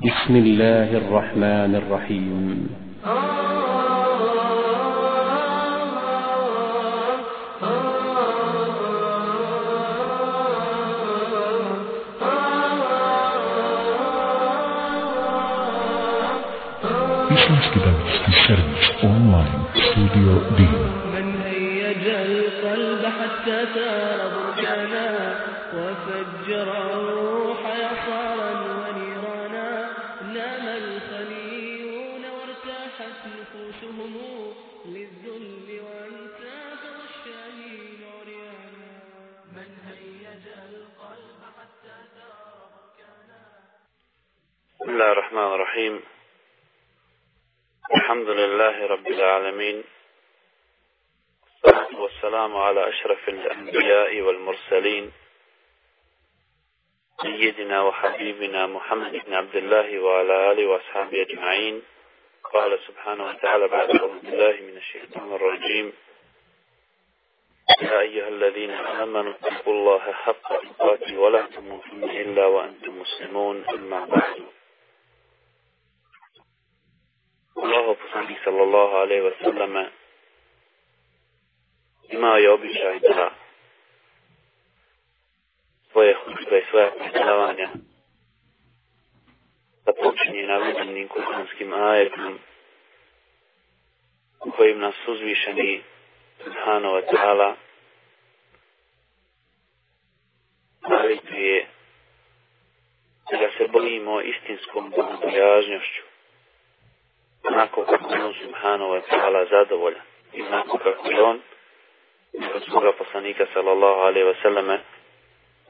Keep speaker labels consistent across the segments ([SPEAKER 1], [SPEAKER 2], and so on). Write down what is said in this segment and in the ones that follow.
[SPEAKER 1] بسم الله الرحمن الرحيم
[SPEAKER 2] Islamski servis online studio Din.
[SPEAKER 3] من هيج القلب حتى سار بركانا وفجر
[SPEAKER 4] الرحمن الرحيم. الحمد لله رب العالمين. والصلاة والسلام على أشرف الأنبياء والمرسلين. سيدنا وحبيبنا محمد بن عبد الله وعلى آله وأصحابه أجمعين. قال سبحانه وتعالى بعد أعوذ بالله من الشيطان الرجيم. يا أيها الذين آمنوا اتقوا الله حق تقاته ولا تموتن إلا وأنتم مسلمون. أما بعد. Sallallahu alaihi wasallam imao je običaj da svoje hutbe i svoje predavanja da počinje navedenim kuranskim ajetom kojim nas uzvišeni subhanahu wa ta'ala navikuje da ga se bojimo istinskom bogobojažnjošću onako kako je on subhanahu wa ta'ala zadovoljan i onako kako je on od svoga poslanika sallallahu alaihi wa sallame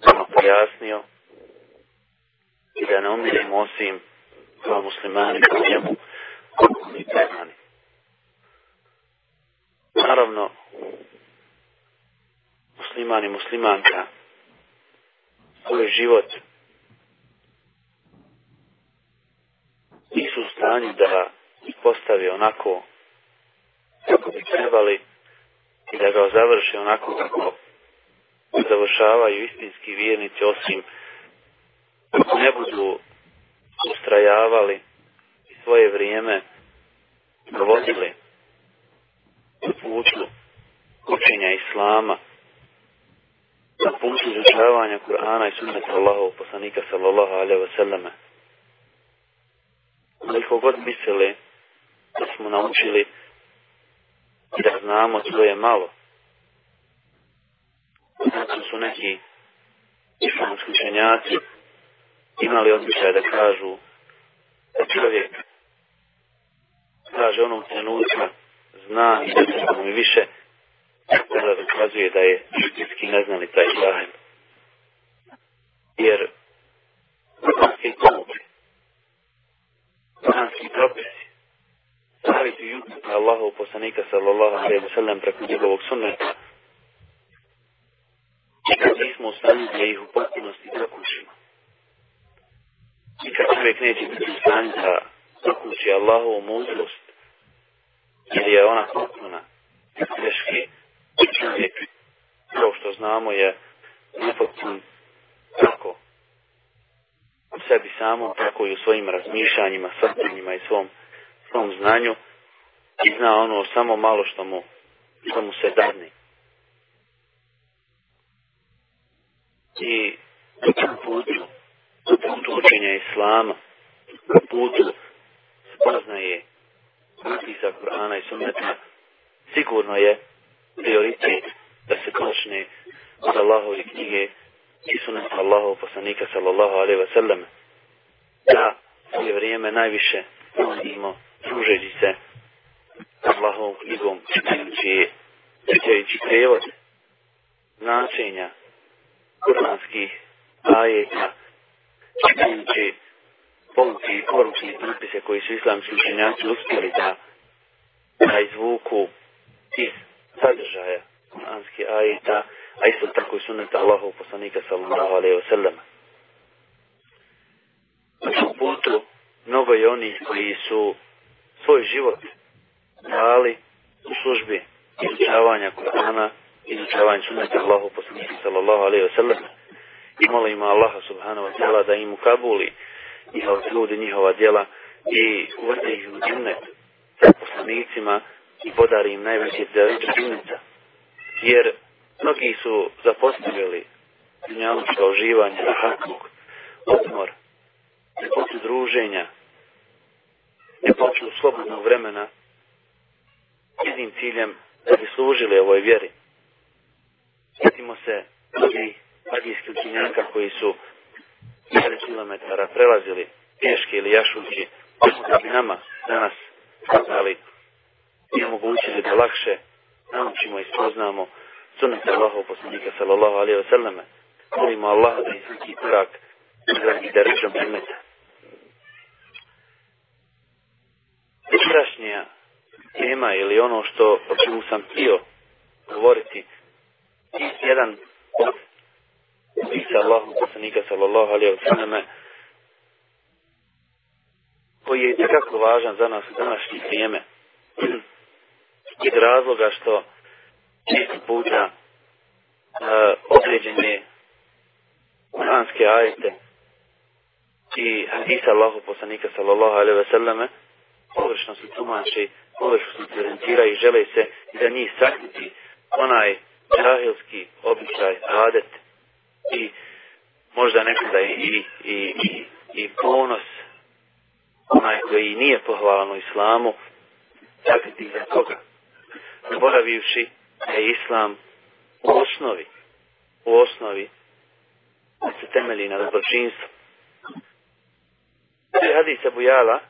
[SPEAKER 4] nama pojasnio i da ne umirimo osim kao muslimani kao njemu predani. Naravno, musliman i muslimanka svoj život nisu u stanju da postavi onako kako bi trebali i da ga završi onako kako završavaju istinski vjernici osim ne budu ustrajavali i svoje vrijeme provodili na putu učenja Islama na putu izučavanja Kur'ana i sunnata Allahov poslanika sallallahu alaihi wa sallame. Koliko god mislili da smo naučili da znamo to je malo. Zato su neki islamski učenjaci imali odličaj da kažu da čovjek kaže onog trenutka zna i da treba mi više kada dokazuje da je šutinski neznalica i jahil. Jer kuranski pouke, kuranski propisi, staviti YouTube Allahov poslanika sallallahu alaihi wa sallam preko njegovog sunneta i kad nismo u stanju da ih u potpunosti zakućimo. I kad čovjek neće biti u stanju da zakući Allahovu mudrost, jer je ona potpuna, teški čovjek, kao što znamo je nepotpun kako u sebi samom, tako i u svojim razmišljanjima, sastanjima i svom svom znanju i zna ono samo malo što mu, što mu se dadne. I tom putu, na putu učenja Islama, na putu spoznaje propisa Kur'ana i Sunneta, sigurno je prioritet da se počne od Allahove knjige i Sunneta Allahov poslanika sallallahu alaihi wa sallam. Da je vrijeme najviše provodimo družeći se Allahovom knjigom, čitajući, čitajući prevod značenja kuranskih ajeta, čitajući pouke i poruke i koji su islamski učenjaci uspjeli da, da izvuku iz sadržaja kuranskih ajeta, a isto tako i suneta Allahov poslanika sallallahu alaihi wa sallam. Na tom putu mnogo je onih koji su svoj život dali u službi izučavanja Kur'ana, izučavanja sunnata Allahu poslanika sallallahu alaihi wa sallam i molimo Allaha subhanahu wa ta'ala da im ukabuli njihov trud i njihova djela i uvrte ih u džennet sa poslanicima i podari im najveće džennica. Jer mnogi su zapostavili dunjalučka uživanja, rahatluk, odmor, ljepotu druženja, ljepotu slobodnog vremena, jednim ciljem da bi služili ovoj vjeri. Sjetimo se mnogih magijskih učinjaka koji su 1000 km prelazili pješke ili jašući, da bi nama danas saznali i omogućili da lakše naučimo i spoznamo sunnete Allahov poslanika sallallahu alaihi wa sallam. Molimo Allah da iz svaki korak nagradi da primeta. Večerašnja tema ili ono što o čemu sam htio govoriti. Je jedan od Isa Allahu poslanika sallallahu alaihi wa koji je tekako važan za nas u današnje vrijeme iz razloga što često puta uh, određene kuranske ajete i hadisa Allahu poslanika sallallahu alaihi ve selleme površno se tumači, površno se prezentiraju i žele se da njih sakriti onaj džahilski običaj, adet i možda nekada i, i, i, i ponos onaj koji nije pohvalan u islamu sakriti za toga zaboravivši da je islam u osnovi u osnovi se temelji na dobročinstvu. Sve hadisa Bujala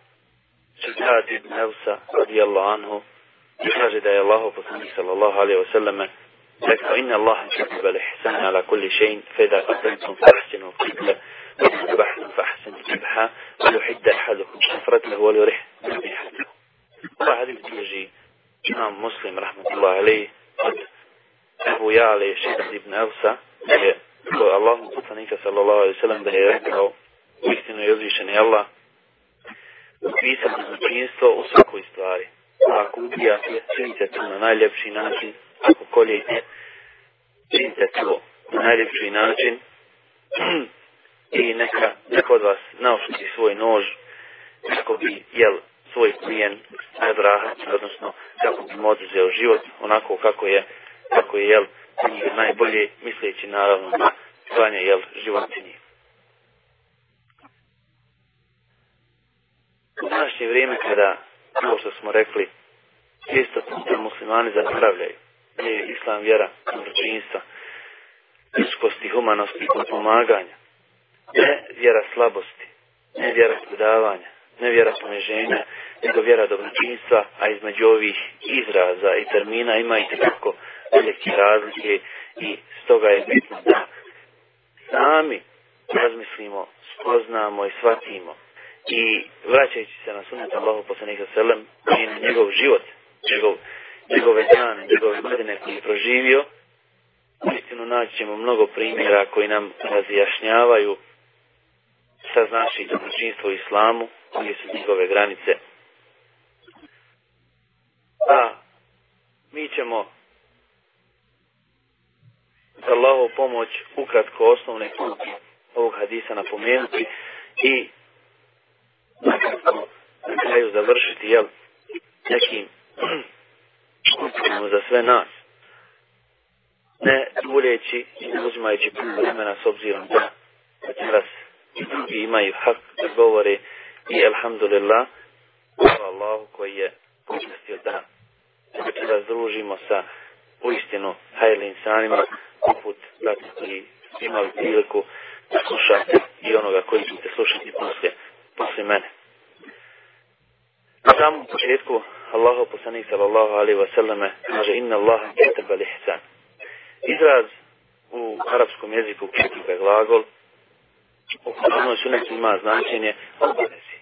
[SPEAKER 4] Šeđad ibn Evsa radijallahu anhu i kaže da je Allah poslanik sallallahu alaihi wa sallam rekao inna Allah kutiba l'ihsan ala kulli še'in fe da fahsinu qibla وإذا ذبحتم فأحسن الذبح وليحد أحدكم شفرته وليرح ذبيحته. هذا حديث تيجي imam muslim, rahmatullahi alaih, od Ebu Jale, Šedat ibn Elsa, da je to Allahu poslanika sallallahu alaihi sallam da je rekao istinu je uzvišen je Allah upisano zločinstvo u svakoj stvari. Ako ubijate, činite to na najljepši način, ako koljete, činite to na najljepši način i neka, neka od vas naošuti svoj nož kako bi, jel, svoj plijen nadrahat, odnosno kako bi mu oduzeo život onako kako je, kako je jel, najbolje misleći naravno na klanje jel, životinji. U današnje vrijeme kada, kao što smo rekli, često puta muslimani zapravljaju, da je islam vjera dobročinstva, ljudskosti, humanosti i pomaganja, ne vjera slabosti, ne vjera predavanja, ne vjera poniženja, nego vjera dobročinstva, a između ovih izraza i termina ima i tako velike razlike i stoga je bitno da sami razmislimo, spoznamo i shvatimo i vraćajući se na sunet Allahu poslanika selem i na njegov život, njegov, njegove dane, njegove godine koje je proživio, istinu naći ćemo mnogo primjera koji nam razjašnjavaju šta znači dobročinstvo u islamu, koje su njegove granice. A mi ćemo za pomoć ukratko osnovne kuke ovog hadisa napomenuti i na kraju završiti jel, nekim skupinama za sve nas. Ne duljeći i ne uzimajući puno vremena s obzirom da večeras i drugi imaju hak da govore i alhamdulillah hvala Allahu koji je počestio da združimo sa uistinu hajli insanima poput brata koji imali priliku da slušate i onoga koji ćete slušati poslije, poslije mene. Na samom početku Allahu poslanik sallallahu alaihi wa sallame kaže inna Allaha keteba lihsan. Izraz u arapskom jeziku keteba glagol u Kur'anu sunetu ima značenje obavezi.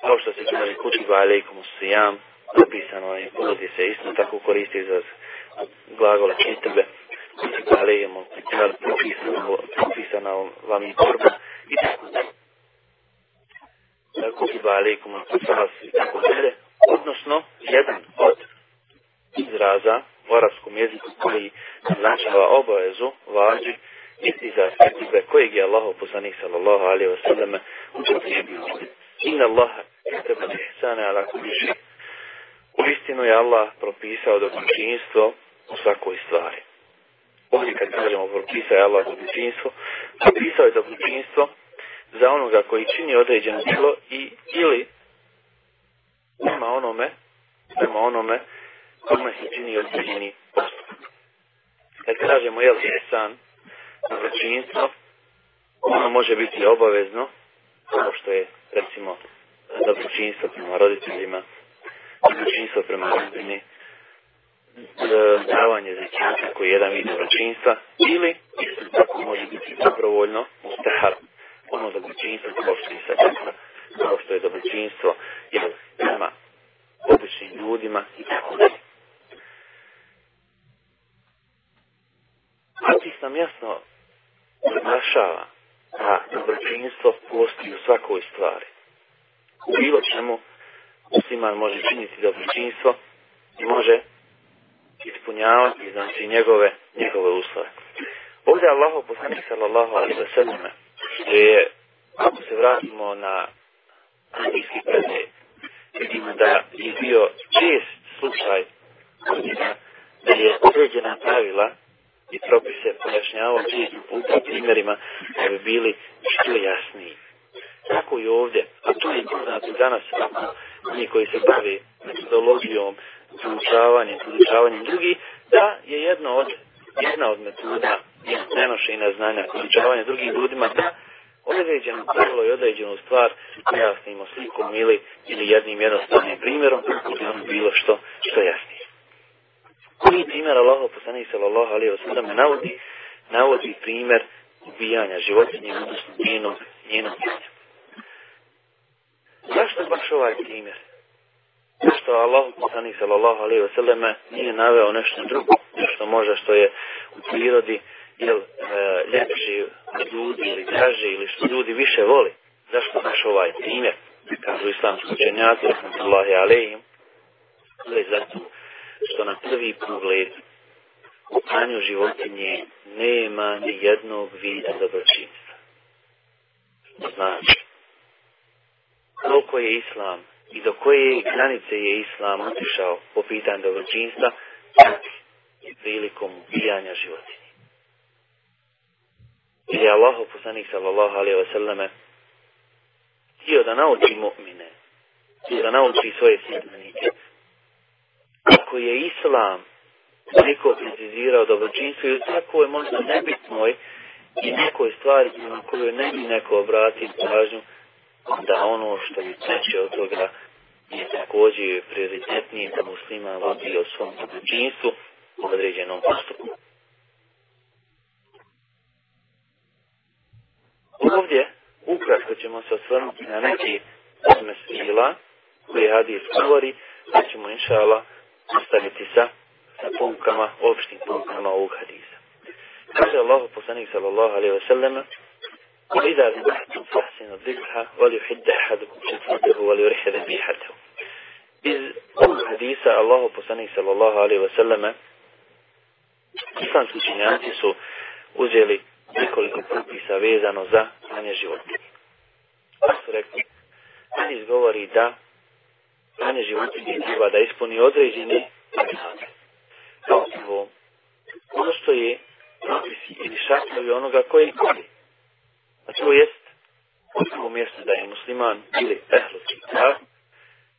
[SPEAKER 4] Kao što se kaže kutiba alaikum sijam, napisano je, ulazi se isto tako koristi za glagola kitebe, kutiba alaikum propisano vam i borba i tako dalje. Kutiba alaikum i tako dalje. Odnosno, jedan od izraza u arabskom jeziku koji značava obavezu, važi, isti za sebe kojeg je Allah poslanik sallallahu alaihi wa sallam upotrijebio. Inna Allaha kataba ihsana ala kulli shay. Uistinu je Allah propisao dobročinstvo u svakoj stvari. Ovdje kad kažemo propisao je Allah dobročinstvo, propisao je dobročinstvo za onoga koji čini određeno djelo i ili prema onome, prema onome kome se čini određeni postupak. Kad kažemo jel ihsan, dobročinstvo, ono može biti obavezno, kao što je recimo dobročinstvo prema roditeljima, dobročinstvo prema rodbini, davanje zekijata koji je jedan vid dobročinstva, ili isto tako može biti dobrovoljno, mustahar, ono dobročinstvo kao što je sadaka, kao što je dobročinstvo jel, prema običnim ljudima i tako dalje. Hadis nam jasno naglašava da dobročinstvo postoji u svakoj stvari. U bilo čemu musliman može činiti dobročinstvo i može ispunjavati znači njegove, njegove uslove. Ovdje Allah poslanik sallallahu alaihi sallam je, ako se vratimo na hadijski predaj, vidimo da je bio čest slučaj da je određena pravila i propise pojašnjavao često puta primjerima da bi bili što jasniji. Tako i ovdje, a to je poznato danas, ako oni koji se bave metodologijom, poučavanjem, poučavanjem drugih, da je jedno od, jedna od metoda nenošenja znanja, poučavanja drugim ljudima, da određeno pravilo i određenu stvar pojasnimo slikom ili, ili jednim jednostavnim primjerom, ono bilo što, što jasnije. Koji primjer Allah poslanih sallallahu alaihi wa sallam navodi, navodi primjer ubijanja životinje, odnosno njenog djanja. Zašto baš ovaj primjer? Zašto Allah poslanih sallallahu alaihi wa sallam nije naveo nešto drugo, nešto možda što je u prirodi jel, e, ljepši ljudi ili draži ili što ljudi više voli. Zašto baš ovaj primjer? Kažu islamski učenjaci, rahmatullahi alaihim, to je zato što na prvi pogled u klanju životinje nema ni jednog vida dobročinstva. Znači, koliko je islam i do koje granice je islam otišao po pitanju dobročinstva, i prilikom ubijanja životinje. Jer je Allah poslanik sallallahu alaihi wa sallame htio da nauči mu'mine, htio da nauči svoje sjedbenike. Ako je islam neko precizirao dobročinstvo i u takvoj možda nebitnoj i nekoj stvari na kojoj ne bi neko obratio pažnju, da ono što je treće od toga je također prioritetnije da muslima vodi o svom dobročinstvu u određenom postupku. Ovdje ukratko ćemo se osvrnuti na neki osme stila koje hadis govori, da ćemo inšala nastaviti sa, sa poukama, opštim poukama ovog hadisa. Kaže Allah poslanik sallallahu alaihi wa sallam وإذا ذبحتم فأحسنوا الذبح وليحد أحدكم شفاته وليرح ذبيحته Iz ovog hadisa Allah poslanik sallallahu alaihi wa sallam islamski činjanci su uzeli nekoliko propisa vezano za klanje životinje. Pa su rekli, hadis govori da klanje životinje treba da ispuni određene tagnade. Kao prvo, postoje propisi ili šartovi onoga koji koli. A to jest, u prvom mjestu da je musliman ili ehlu kitab,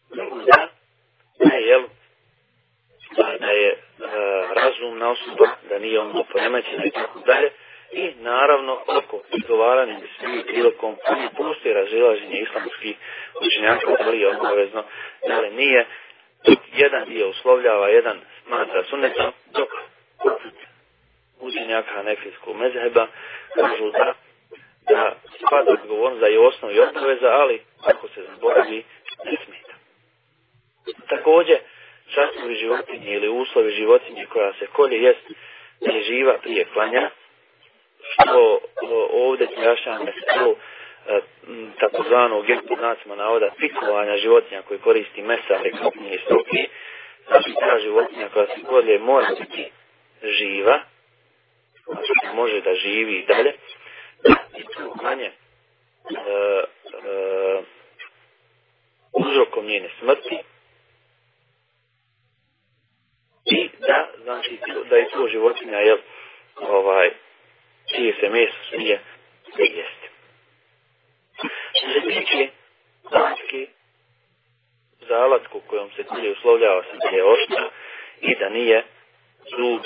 [SPEAKER 4] da, da je, jel, da, je uh, razumna osoba, da nije on poremećena i tako dalje, i naravno oko izgovaranja svih prilikom koji postoji razilaženje islamskih učenjaka, da je obavezno, da li nije, jedan dio uslovljava, jedan smatra sunnetom, dok učenjaka hanefijskog mezheba kažu da da spada odgovornost da je osnov i obaveza, ali ako se zaboravi, ne smeta. Također, častovi životinje ili uslovi životinje koja se kolje jest da je živa prije klanja, što ovdje pojašnjam meselu e, takozvanog znacima navoda fikovanja životinja koji koristi mesa, ali krupnije i struke, znači ta životinja koja se kolje mora biti živa, znači može da živi i dalje, i tu manje e, e, njene smrti i da, znači, da je to životinja, jel, ovaj, se meso smije jesti. Što se tiče zalatke, zalatku kojom se kulje uslovljava se da je oštra i da nije zub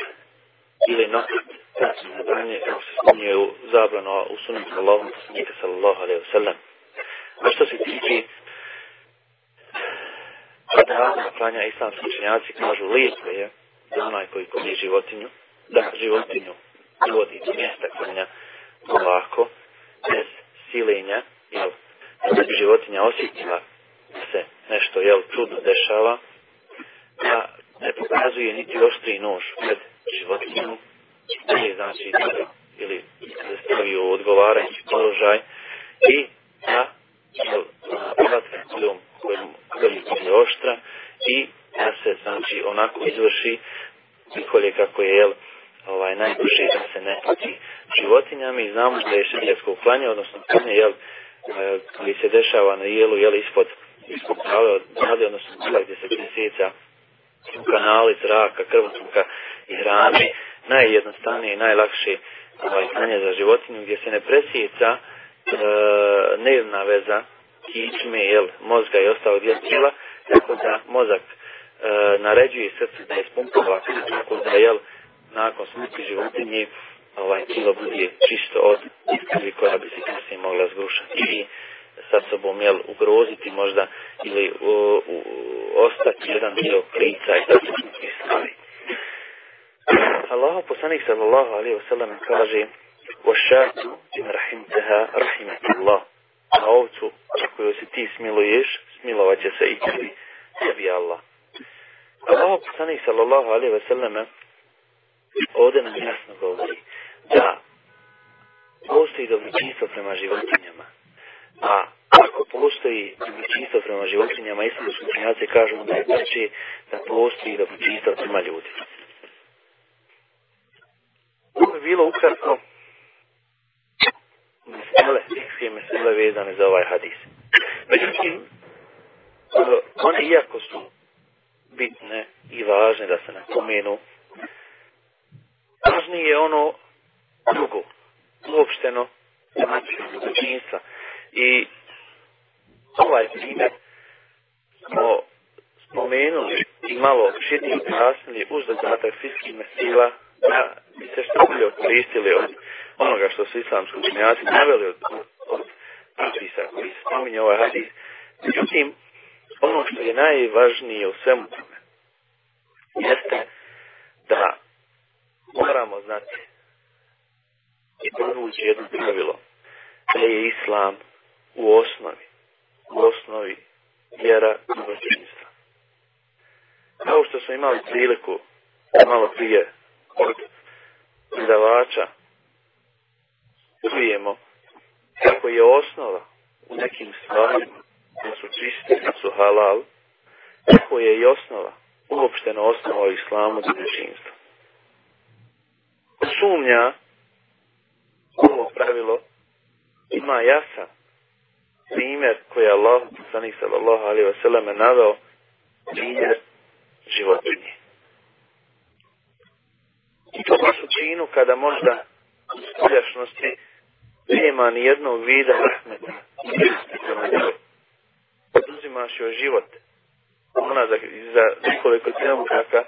[SPEAKER 4] ili nokat, znači zabranje, kako se spominje u zabrano u sunetu Allahom poslanika sallallahu alaihi wa sallam. A što se tiče kada klanja islamski učenjaci kažu lijepo je da onaj koji kolje životinju, da životinju dovodi do mjesta klanja ovako, bez silenja, jel, da bi životinja osjetila se nešto, jel, čudno dešava, da ne pokazuje niti oštri nož pred životinju, da je, znači, da ili stavi u odgovarajući položaj i da, alatka kojom, je oštra i da se, znači, onako izvrši nikolje kako je, jel, ovaj, najduže da se ne pati životinjama i znamo da je šrijetsko klanje, odnosno klanje, jel, koji se dešava na jelu, jel, ispod, ispod prave, odnosno gdje se presjeca u kanali zraka, krvotoka i hrane, najjednostavnije i najlakše ovaj, klanje za životinju, gdje se ne presjeca e, nervna veza, kičme, jel, mozga i ostalog dijela tijela, tako da mozak e, naređuje srce da ispumpava, tako da, jel, nakon smrti životinje, ovaj kilo bude čisto od krvi koja bi se kasnije mogla zgrušati i sa sobom jel, ugroziti možda ili u, u, ostati jedan dio krica i tako slavi. Allah poslanik sallallahu alaihi wa sallam kaže وَشَاتُ إِنْ رَحِمْتَهَا رَحِمَتِ اللَّهُ A ovcu, koju si ti smiluješ, smilovat će se i tebi, tebi Allah. Allah poslanik sallallahu alaihi wa prema životinjama. A ako postoji dobročinstvo prema životinjama, islamski učenjaci kažu da je preče da postoji dobročinstvo prema ljudima. Ovo je bilo ukratko mesele, fikske mesele vezane za ovaj hadis. Međutim, one iako su bitne i važne da se napomenu, važnije je ono drugo, uopšteno tematike domaćinstva. I ovaj primjer smo spomenuli i malo šitnije objasnili uz dodatak fiskih mesela da bi se što bolje koristili od onoga što su islamski učenjaci naveli od, od, od propisa koji se spominje ovaj hadis. Međutim, ono što je najvažnije u svemu tome jeste da moramo znati i podvući jedno pravilo da je islam u osnovi u osnovi vjera dobročinstva. Kao što smo imali priliku malo prije od predavača čujemo kako je osnova u nekim stvarima da su čiste, da su halal, kako je i osnova, uopšteno osnova u islamu dobročinstva. Sumnja ovo pravilo ima jasan primjer koji je Allah sanih sallallahu alaihi wa sallam naveo primjer životinje. I to baš u činu kada možda u spoljašnosti nema ni jednog vida rahmeta. Oduzimaš joj život. Ona za, za nekoliko trenutaka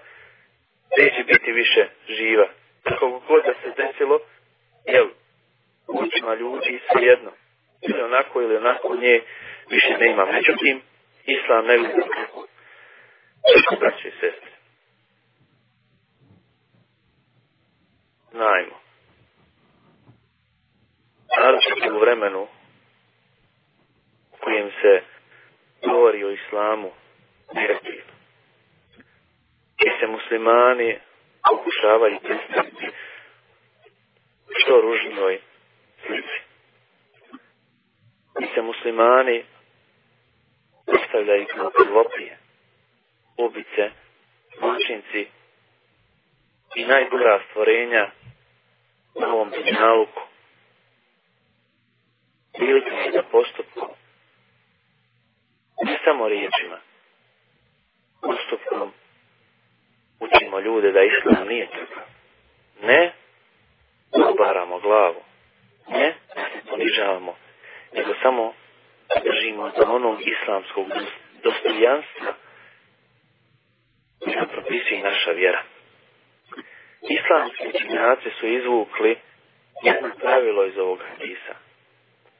[SPEAKER 4] neće biti više živa. Kako god da se desilo, jel, očima ljudi svejedno. Ili onako ili onako nje više ne ima. Međutim, Islam ne gleda. Kako braće i sestre. Znajmo. Naravno u vremenu u kojem se govori o islamu negativno. I se muslimani pokušavaju predstaviti što ružnoj slici. I se muslimani postavljaju kao krvopije, ubice, zločinci i najgora stvorenja u ovom dunjaluku. Prilikom je da postupku ne samo riječima. Postupkom učimo ljude da islam nije takav. Ne obaramo glavu. Ne ponižavamo. Nego samo držimo do onog islamskog dostojanstva koja propisuje naša vjera. Islamski učinjaci su izvukli jedno pravilo iz ovog hadisa.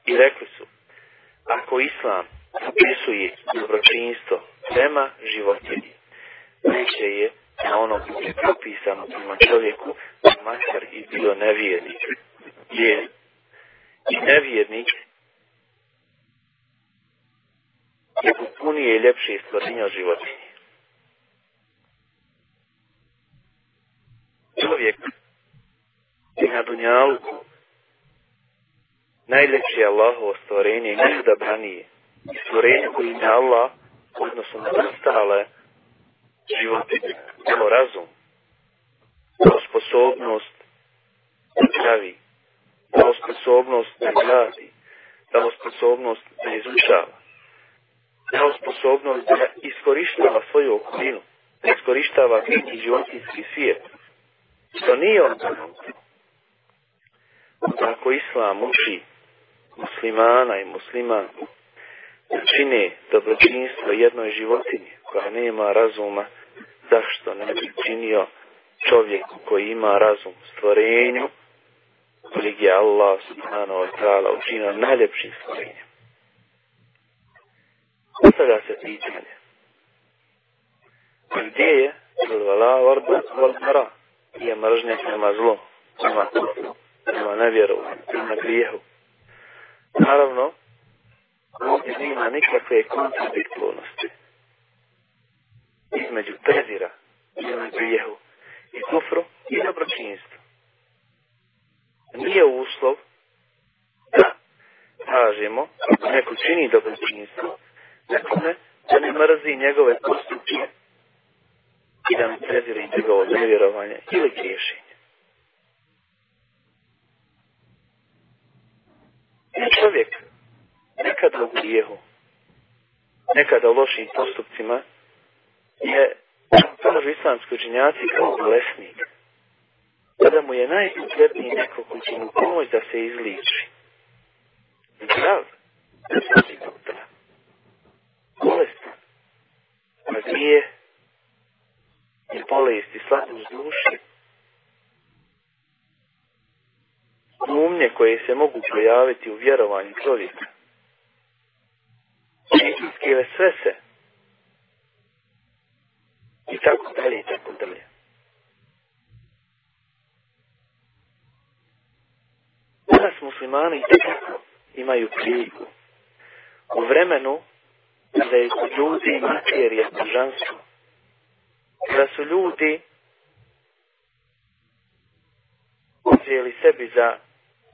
[SPEAKER 4] I rekli su, ako Islam propisuje dobročinstvo prema životinji, neće je na ono koji je propisano prema čovjeku, makar i bio nevjernik. Je i nevjernik je potpunije i ljepše stvorenje od životinje. Čovjek je na dunjalku najljepše Allahovo stvorenje i najodabranije. Stvorenje koji je Allah odnosno na ostale životinje, kao razum, kao sposobnost da pravi, kao sposobnost da gradi, kao sposobnost da izučava, kao sposobnost da iskorištava svoju okolinu, da iskorištava biti životinski svijet, što nije on Ako Islam uči muslimana i muslimanku čine dobročinstvo jednoj životinji koja nema razuma, zašto ne bi činio čovjeku koji ima razum stvorenju, kojeg je Allah subhanahu wa ta'ala učinio najljepšim stvorenjem. Postavlja se pitanje. Gdje je Zulvala Varbara? Je mržnja prema zlu, prema prema nevjeru, prema grijehu. Naravno, ovdje nema nikakve kontradiktornosti između prezira, između grijehu i kufru i dobročinstvo. Nije uslov da kažemo, ako neko čini dobročinstvo, nekome da ne mrzi njegove postupke i da ne prezira njegovo nevjerovanje ili griješenje. I čovjek nekada u grijehu, nekada u lošim postupcima je kažu islamski učinjaci kao bolesnik. Tada mu je najpotrebniji neko ko će mu pomoći da se izliči. Zdrav, ne znači doktora. Bolestan. A grije i bolest i. Umnje koje se mogu pojaviti u vjerovanju čovjeka. Čistinske vesvese i tako dalje i tako dalje. Danas muslimani tako imaju priliku u vremenu kada je ljudi materija božanstvo. Kada su ljudi uzeli sebi za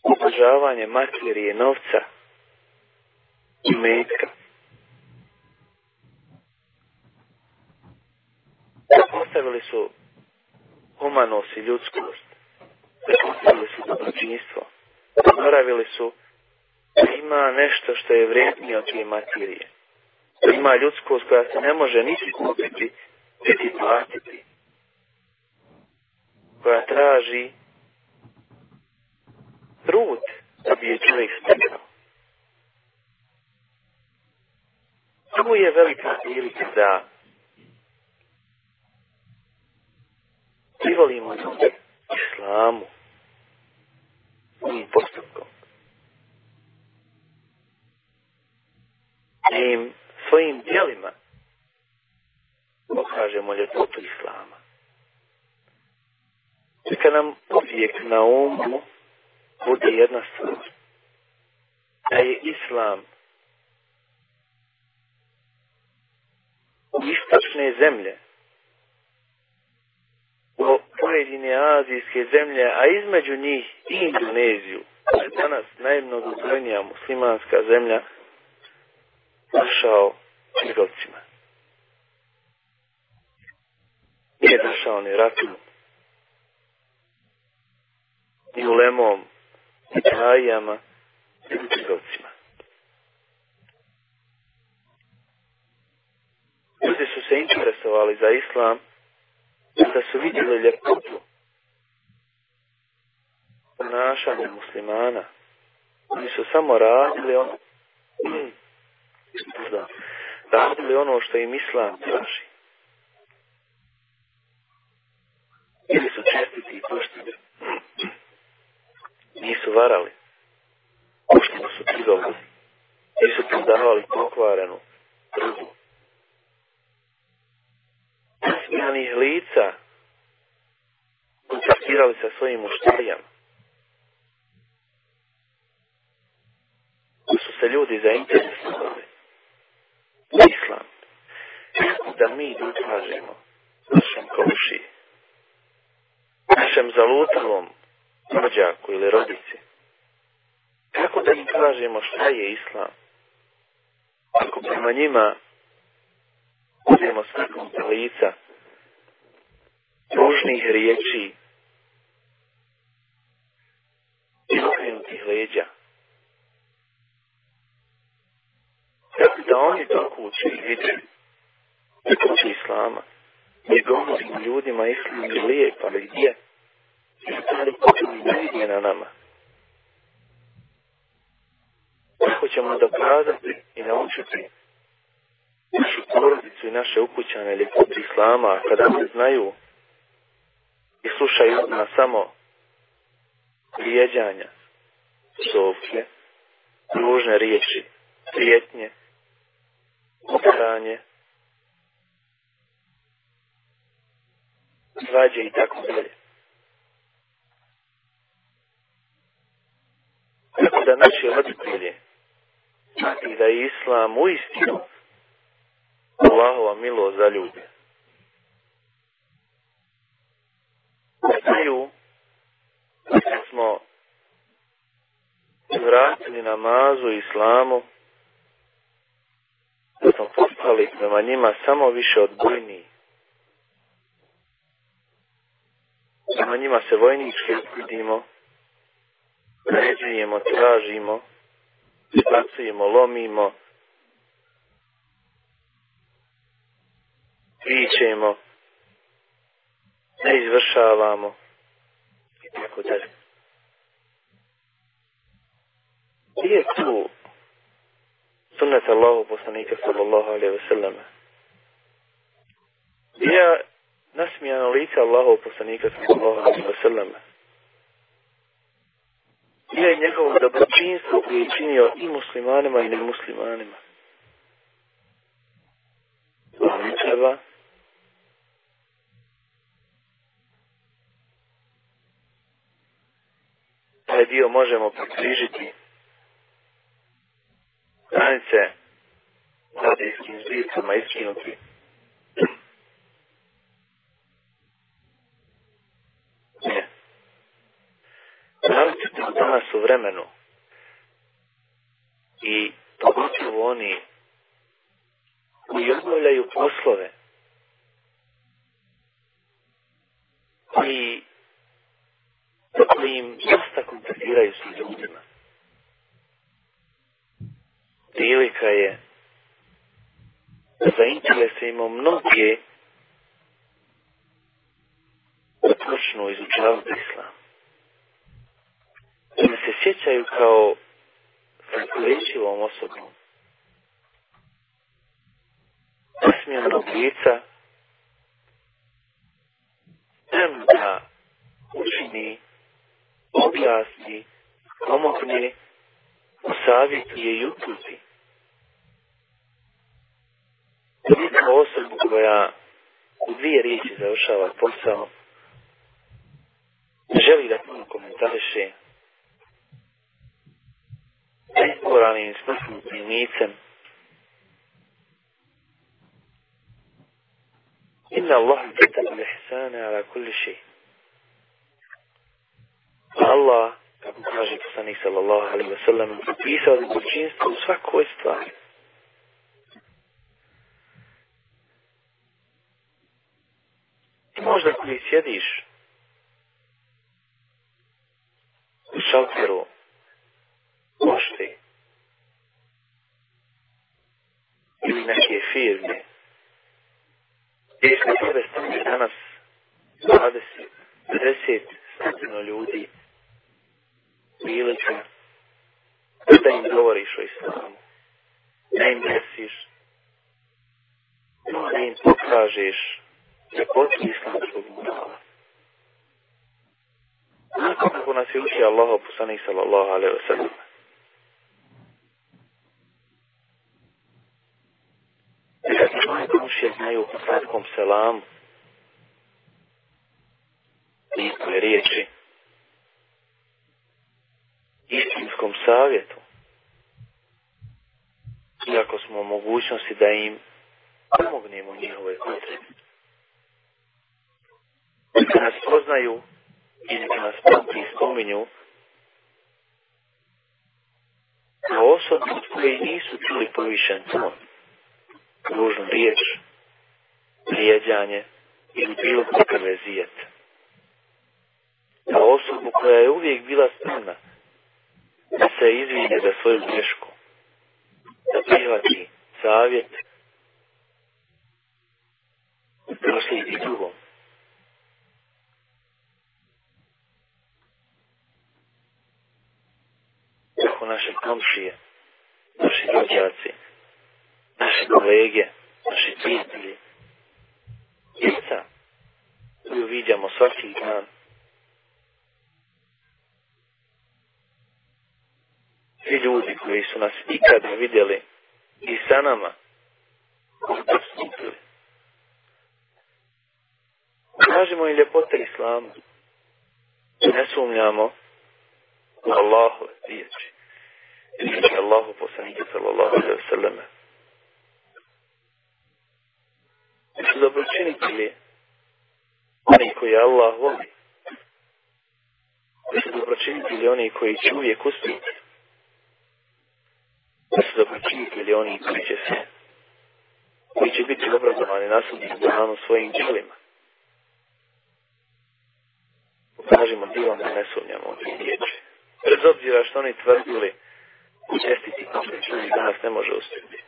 [SPEAKER 4] obožavanje materije novca i metka. Zapostavili su humanost i ljudskost. Zapostavili su dobročinstvo. Zaboravili su da ima nešto što je vrijednije od tije materije. Da ima ljudskost koja se ne može niti kupiti, niti platiti. Koja traži trud da bi je čovjek stekao. Tu je velika prilika da privolimo ljude islamu i postupkom. Da im svojim dijelima pokažemo ljepotu islama. Neka nam uvijek na umu bude jedna stvar. Da je islam istočne zemlje pojedine azijske zemlje, a između njih i Indoneziju, danas najmnogobrojnija muslimanska zemlja, došao trgovcima. Nije došao ni ratom, ni ulemom, ni trajama, ni trgovcima. Ljudi su se interesovali za islam da su vidjeli ljepotu ponašanja muslimana. Oni su samo radili ono, radili ono što im islam traži. Ili su čestiti i pošteni. Nisu varali. Pošteno su trgovali. Nisu prodavali pokvarenu drugu. Nasmijanih lica kontaktirali sa svojim muštarijama. su se ljudi zainteresovali islam. Da mi dokažemo našem komšiji, našem zalutalom rođaku ili rodici, kako da im kažemo šta je islam, ako prema njima budemo svakom lica ružnih riječi i okrenutih leđa. Tako da oni to kući i vidi i kući islama. Mi govorimo ljudima islam je lijep, ali gdje? Ali kući ne vidje na nama. Kako ćemo dokazati i naučiti našu porodicu i naše ukućane ljepotu islama, kada ne znaju i slušaju na samo prijeđanja, psovke, ružne riječi, prijetnje, udaranje, svađe i tako dalje. Tako da naši roditelji znati da je Islam u istinu Allahova milost za Znaju da smo vratili namazu islamu da smo postali prema njima samo više odbojniji. Prema njima se vojnički vidimo, ređujemo, tražimo, spacujemo, lomimo, vićemo, ne izvršavamo i tako dalje. Nije tu sunnet Allahu poslanika sallallahu alaihi wa sallam. Nije nasmijano lice Allahu poslanika sallallahu alaihi wa sallam. Nije njegovo dobročinstvo koje je činio i muslimanima i nemuslimanima. Ali treba taj dio možemo prekrižiti granice radijskim zbirkama iskinuti. Ne. Naročito danas u vremenu i pogotovo oni koji obavljaju poslove koji koji im dosta kontaktiraju s ljudima prilika je zainteresujemo mnoge da počnu izučavati islam. Da se sjećaju kao lečivom osobom. Nasmijenog lica tem da učini, objasni, pomogne, savjetuje i uputi. Neka osoba koja u dvije riječi završava posao, želi da puno komentariše, izboranim smrtnim licem, Inna Allah kitabu lihsana ala kulli. Allah, kako kaže poslanik sallallahu alaihi wa sallam, pisao dobročinstvo u svakoj stvari. Ti možda koji sjediš u šalteru pošte ili neke firme ispred tebe stane danas 20, 50 stotino ljudi, prilika da im govoriš o islamu, da im desiš, da im pokažeš ljepotu islamskog morala. Nakon kako nas je učio Allah, sallallahu alaihi wa sallam, tvoje komšije znaju o kratkom selamu, lijepe riječi, istinskom savjetu, iako smo u mogućnosti da im pomognemo njihove potrebe. Kad nas poznaju ili kad nas pamti spominju, kao osobu od nisu čuli povišen ton, ružnu riječ, vrijeđanje ili bilo kakve zijet. Kao osobu koja je uvijek bila spremna da se izvine za svoju grešku, da prihvati savjet, proslijedi drugom. Kako naše komšije, naši rođaci, naše kolege, naši prijatelji, djeca koju vidimo svaki dan. Svi ljudi koji su nas ikada vidjeli i sa nama postupili. Kažemo im ljepote islamu. Ne sumnjamo u Allahu riječi. Riječi Allahu poslanike sallallahu alaihi sallam. su dobročinitelji oni koji Allah voli. Su dobročinitelji oni koji će uvijek uspjeti. Su dobročinitelji oni koji će se koji će biti obrazovani na sudnjem danu svojim djelima. Pokažimo dilom da ne sumnjamo u riječi. Bez obzira što oni tvrdili čestiti čuli danas ne može uspjeti.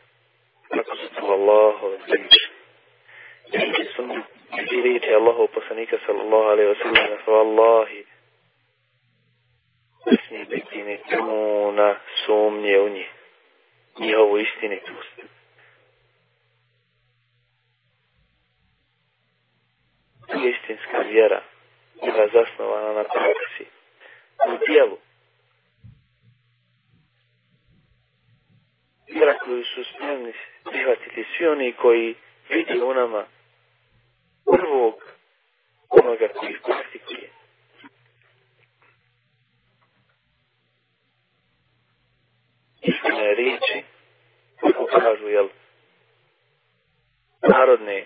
[SPEAKER 4] Kako su to Allahove riječi i riječi Allahu poslanika sallallahu alaihi wa sallam fa Allahi ne smije biti ni truna sumnje u njih njihovu istinitost istinska vjera bila zasnovana na praksi u dijelu vjera koju su spremni prihvatiti svi oni koji vidi u nama prvog onoga koji Istine riječi, kako kažu, jel, narodne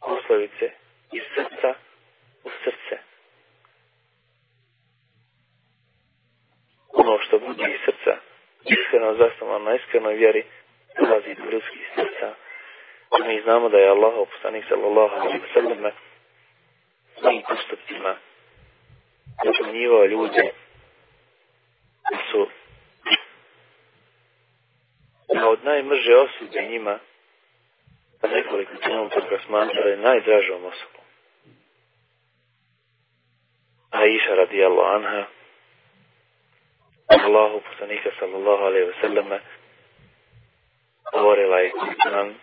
[SPEAKER 4] poslovice iz srca u srce. Ono što bude iz srca, iskreno zasnovano na iskrenoj vjeri, dolazi do ljudskih srca, mi znamo da je Allah opostanik sallallahu alaihi wa sallam svojim postupcima napunjivao ljude su da od najmrže osude njima pa nekoliko trenutaka smatrali najdražom osobom. Aisha radijallahu anha Allahu poslanika sallallahu alaihi wa sallam govorila je nam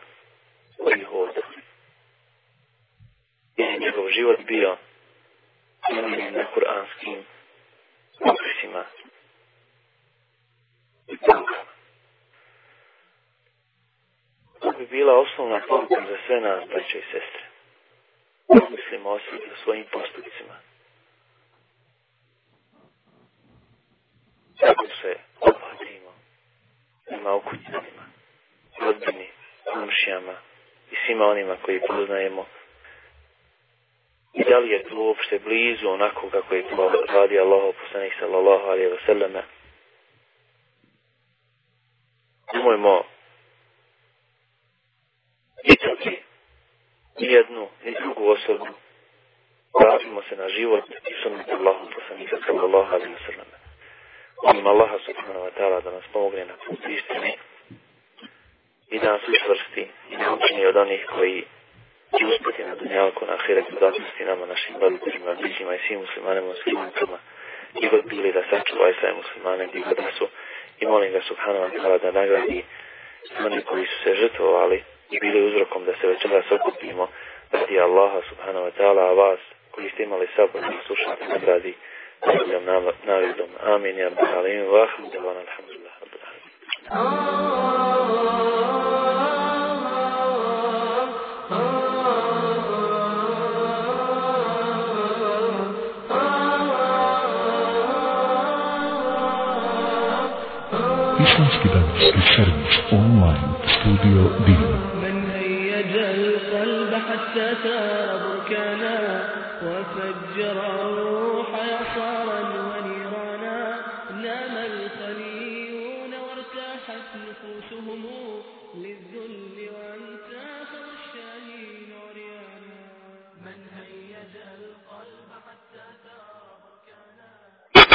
[SPEAKER 4] koji hoda. Jer je njegov život bio na kuranskim opisima bi bila osnovna poruka za sve nas, braće i sestre. Mislimo o sebi, o svojim postupcima. Kako se opatimo prema okućanima, rodbini, komšijama, i svima onima koji poznajemo. I da li je to uopšte blizu onako kako je to radi Allah poslanih sallallahu alaihi wa sallam. Nemojmo pitati jednu i drugu osobu. Vratimo se na život i sunnet Allahu poslanika sallallahu alaihi wa sallam. Molim Allaha subhanahu wa ta'ala da nas pomogne na put istini i da nas učvrsti i da učini od onih koji i uspjeti na dunjalku, na ahiretu, zapusti nama, našim roditeljima, bližnjima i svim muslimanima, muslimankama, i god bili da sačuvaj sve muslimane, gdje god da su, i molim ga subhanahu wa ta'ala da nagradi oni koji su se žrtvovali i bili uzrokom da se večeras okupimo radi Allaha subhanahu wa ta'ala, a vas koji ste imali sabor da slušate nagradi najboljom nagradom. Amin, ja bih alim, vahmu, devan, alhamdulillah, rabbil alamin.
[SPEAKER 2] Islamski davetski servis online studio Din.
[SPEAKER 3] تثار بركانا وفجر